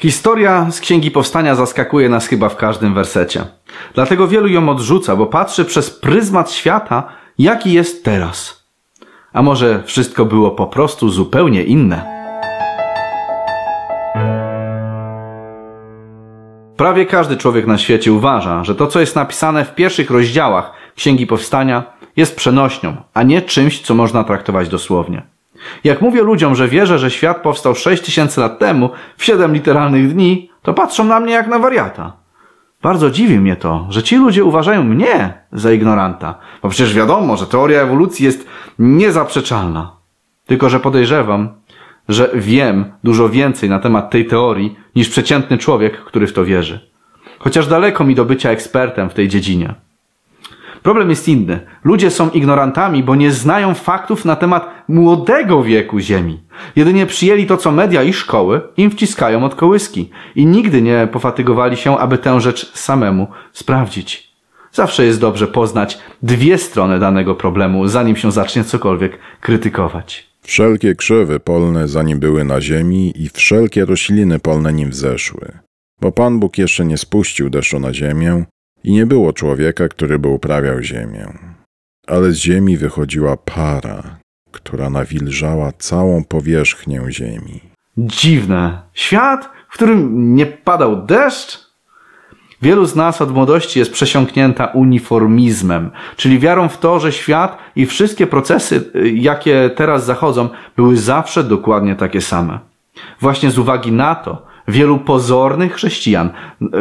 Historia z Księgi Powstania zaskakuje nas chyba w każdym wersecie. Dlatego wielu ją odrzuca, bo patrzy przez pryzmat świata, jaki jest teraz. A może wszystko było po prostu zupełnie inne? Prawie każdy człowiek na świecie uważa, że to, co jest napisane w pierwszych rozdziałach Księgi Powstania, jest przenośnią, a nie czymś, co można traktować dosłownie. Jak mówię ludziom, że wierzę, że świat powstał 6 tysięcy lat temu, w 7 literalnych dni, to patrzą na mnie jak na wariata. Bardzo dziwi mnie to, że ci ludzie uważają mnie za ignoranta, bo przecież wiadomo, że teoria ewolucji jest niezaprzeczalna. Tylko, że podejrzewam, że wiem dużo więcej na temat tej teorii niż przeciętny człowiek, który w to wierzy. Chociaż daleko mi do bycia ekspertem w tej dziedzinie. Problem jest inny. Ludzie są ignorantami, bo nie znają faktów na temat młodego wieku Ziemi. Jedynie przyjęli to, co media i szkoły im wciskają od kołyski i nigdy nie pofatygowali się, aby tę rzecz samemu sprawdzić. Zawsze jest dobrze poznać dwie strony danego problemu, zanim się zacznie cokolwiek krytykować. Wszelkie krzewy polne zanim były na ziemi i wszelkie rośliny polne nim wzeszły. Bo Pan Bóg jeszcze nie spuścił deszczu na ziemię i nie było człowieka, który by uprawiał ziemię. Ale z ziemi wychodziła para, która nawilżała całą powierzchnię ziemi. Dziwne. Świat, w którym nie padał deszcz? Wielu z nas od młodości jest przesiąknięta uniformizmem, czyli wiarą w to, że świat i wszystkie procesy, y, jakie teraz zachodzą, były zawsze dokładnie takie same. Właśnie z uwagi na to, wielu pozornych chrześcijan,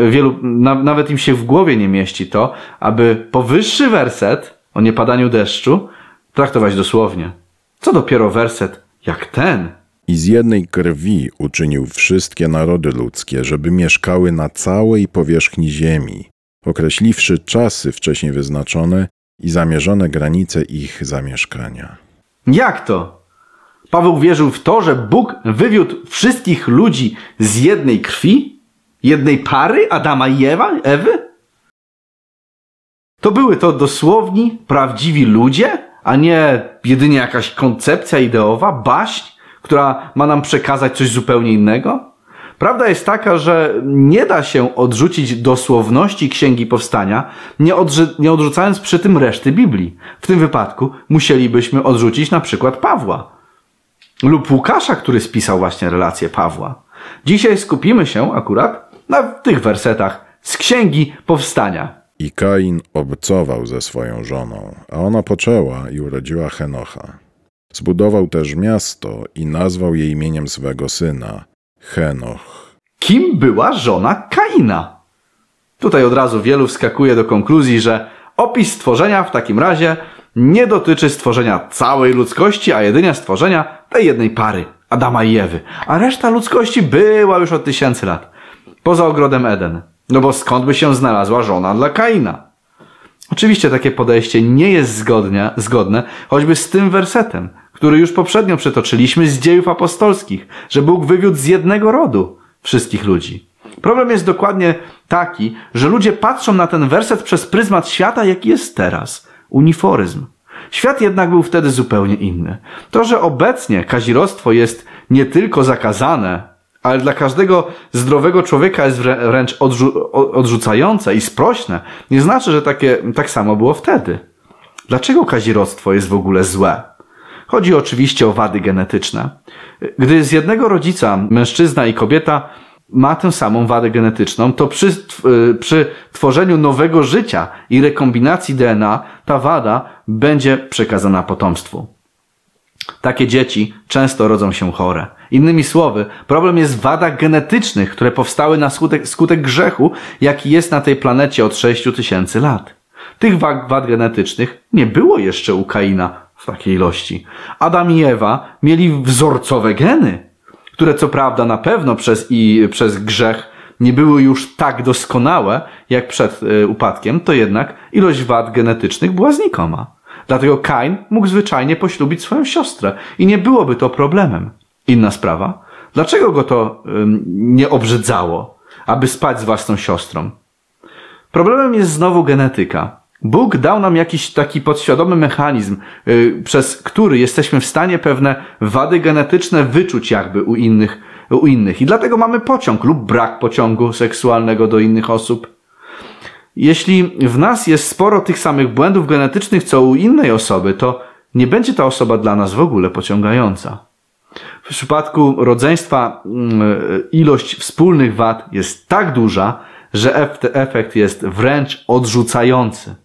wielu, na, nawet im się w głowie nie mieści to, aby powyższy werset o niepadaniu deszczu traktować dosłownie. Co dopiero werset jak ten, i z jednej krwi uczynił wszystkie narody ludzkie, żeby mieszkały na całej powierzchni ziemi, określiwszy czasy wcześniej wyznaczone i zamierzone granice ich zamieszkania. Jak to? Paweł wierzył w to, że Bóg wywiódł wszystkich ludzi z jednej krwi? Jednej pary Adama i Ewa, Ewy? To były to dosłowni, prawdziwi ludzie, a nie jedynie jakaś koncepcja ideowa, baśń? która ma nam przekazać coś zupełnie innego? Prawda jest taka, że nie da się odrzucić dosłowności Księgi Powstania, nie, nie odrzucając przy tym reszty Biblii. W tym wypadku musielibyśmy odrzucić na przykład Pawła lub Łukasza, który spisał właśnie relację Pawła. Dzisiaj skupimy się akurat na tych wersetach z Księgi Powstania. I Kain obcował ze swoją żoną, a ona poczęła i urodziła Henocha. Zbudował też miasto i nazwał je imieniem swego syna Henoch. Kim była żona Kaina? Tutaj od razu wielu wskakuje do konkluzji, że opis stworzenia w takim razie nie dotyczy stworzenia całej ludzkości, a jedynie stworzenia tej jednej pary, Adama i Ewy. A reszta ludzkości była już od tysięcy lat. Poza ogrodem Eden. No bo skąd by się znalazła żona dla Kaina? Oczywiście takie podejście nie jest zgodnie, zgodne choćby z tym wersetem, który już poprzednio przytoczyliśmy z dziejów apostolskich, że Bóg wywiódł z jednego rodu wszystkich ludzi. Problem jest dokładnie taki, że ludzie patrzą na ten werset przez pryzmat świata, jaki jest teraz. Uniforyzm. Świat jednak był wtedy zupełnie inny. To, że obecnie kazirostwo jest nie tylko zakazane, ale dla każdego zdrowego człowieka jest wręcz odrzu odrzucające i sprośne, nie znaczy, że takie, tak samo było wtedy. Dlaczego kazirostwo jest w ogóle złe? Chodzi oczywiście o wady genetyczne. Gdy z jednego rodzica mężczyzna i kobieta ma tę samą wadę genetyczną, to przy, y, przy tworzeniu nowego życia i rekombinacji DNA ta wada będzie przekazana potomstwu. Takie dzieci często rodzą się chore. Innymi słowy, problem jest w wadach genetycznych, które powstały na skutek, skutek grzechu, jaki jest na tej planecie od 6 tysięcy lat. Tych wad, wad genetycznych nie było jeszcze u Kaina w takiej ilości. Adam i Ewa mieli wzorcowe geny, które co prawda na pewno przez, i, przez grzech nie były już tak doskonałe jak przed y, upadkiem, to jednak ilość wad genetycznych była znikoma. Dlatego Kain mógł zwyczajnie poślubić swoją siostrę i nie byłoby to problemem. Inna sprawa. Dlaczego go to y, nie obrzydzało, aby spać z własną siostrą? Problemem jest znowu genetyka. Bóg dał nam jakiś taki podświadomy mechanizm, yy, przez który jesteśmy w stanie pewne wady genetyczne wyczuć jakby u innych u innych. I dlatego mamy pociąg lub brak pociągu seksualnego do innych osób. Jeśli w nas jest sporo tych samych błędów genetycznych co u innej osoby, to nie będzie ta osoba dla nas w ogóle pociągająca. W przypadku rodzeństwa mm, ilość wspólnych wad jest tak duża, że efekt jest wręcz odrzucający.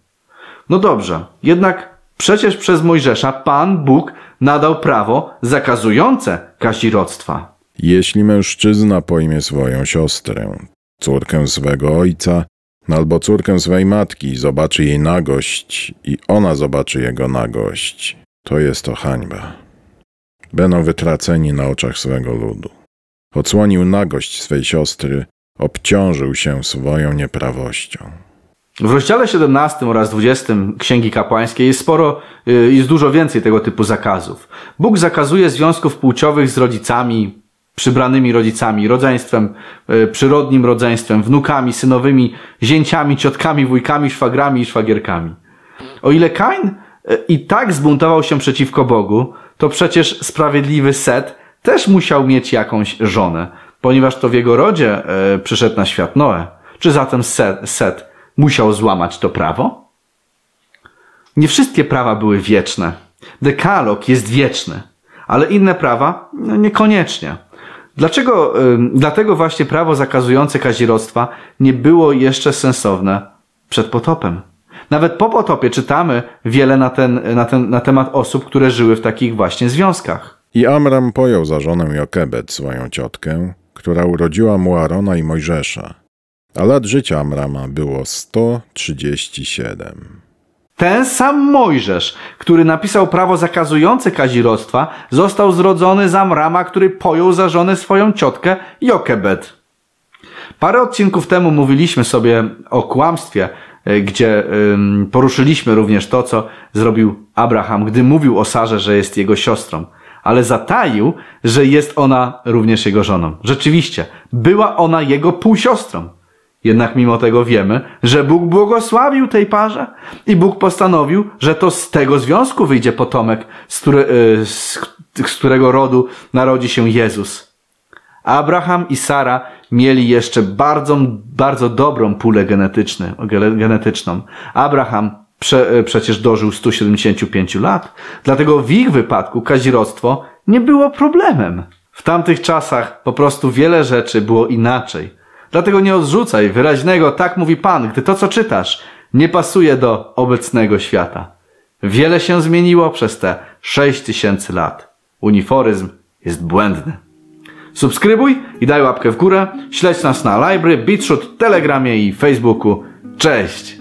No dobrze, jednak przecież przez Mojżesza Pan Bóg nadał prawo zakazujące kazirodztwa. Jeśli mężczyzna pojmie swoją siostrę, córkę swego ojca, albo córkę swej matki, zobaczy jej nagość i ona zobaczy jego nagość, to jest to hańba. Będą wytraceni na oczach swego ludu. Odsłonił nagość swej siostry, obciążył się swoją nieprawością. W rozdziale 17 oraz 20 Księgi Kapłańskiej jest sporo, y, jest dużo więcej tego typu zakazów. Bóg zakazuje związków płciowych z rodzicami, przybranymi rodzicami, rodzeństwem, y, przyrodnim rodzeństwem, wnukami, synowymi, zięciami, ciotkami, wujkami, szwagrami i szwagierkami. O ile Kain y, i tak zbuntował się przeciwko Bogu, to przecież sprawiedliwy Set też musiał mieć jakąś żonę, ponieważ to w jego rodzie przyszedł na świat Noe. Czy zatem Set, Set musiał złamać to prawo? Nie wszystkie prawa były wieczne. Dekalog jest wieczny, ale inne prawa no, niekoniecznie. Dlaczego, dlatego właśnie prawo zakazujące kazirodztwa nie było jeszcze sensowne przed potopem. Nawet po potopie czytamy wiele na, ten, na, ten, na temat osób, które żyły w takich właśnie związkach. I Amram pojął za żonę Jokebet, swoją ciotkę, która urodziła mu Arona i Mojżesza a lat życia Amrama było 137. Ten sam Mojżesz, który napisał prawo zakazujące kazirodztwa, został zrodzony z Amrama, który pojął za żonę swoją ciotkę Jokebet. Parę odcinków temu mówiliśmy sobie o kłamstwie, e, gdzie poruszyliśmy również to, co zrobił Abraham, gdy mówił o Sarze, że jest jego siostrą, ale zataił, że jest ona również jego żoną. Rzeczywiście, była ona jego półsiostrą. Jednak mimo tego wiemy, że Bóg błogosławił tej parze i Bóg postanowił, że to z tego związku wyjdzie potomek, z, który, e, z, z którego rodu narodzi się Jezus. Abraham i Sara mieli jeszcze bardzo, bardzo dobrą pulę genetyczną. Abraham prze, e, przecież dożył 175 lat, dlatego w ich wypadku kazirodztwo nie było problemem. W tamtych czasach po prostu wiele rzeczy było inaczej. Dlatego nie odrzucaj wyraźnego tak mówi Pan, gdy to, co czytasz, nie pasuje do obecnego świata. Wiele się zmieniło przez te sześć tysięcy lat. Uniforyzm jest błędny. Subskrybuj i daj łapkę w górę. Śledź nas na Library, Beatshoot, Telegramie i Facebooku. Cześć!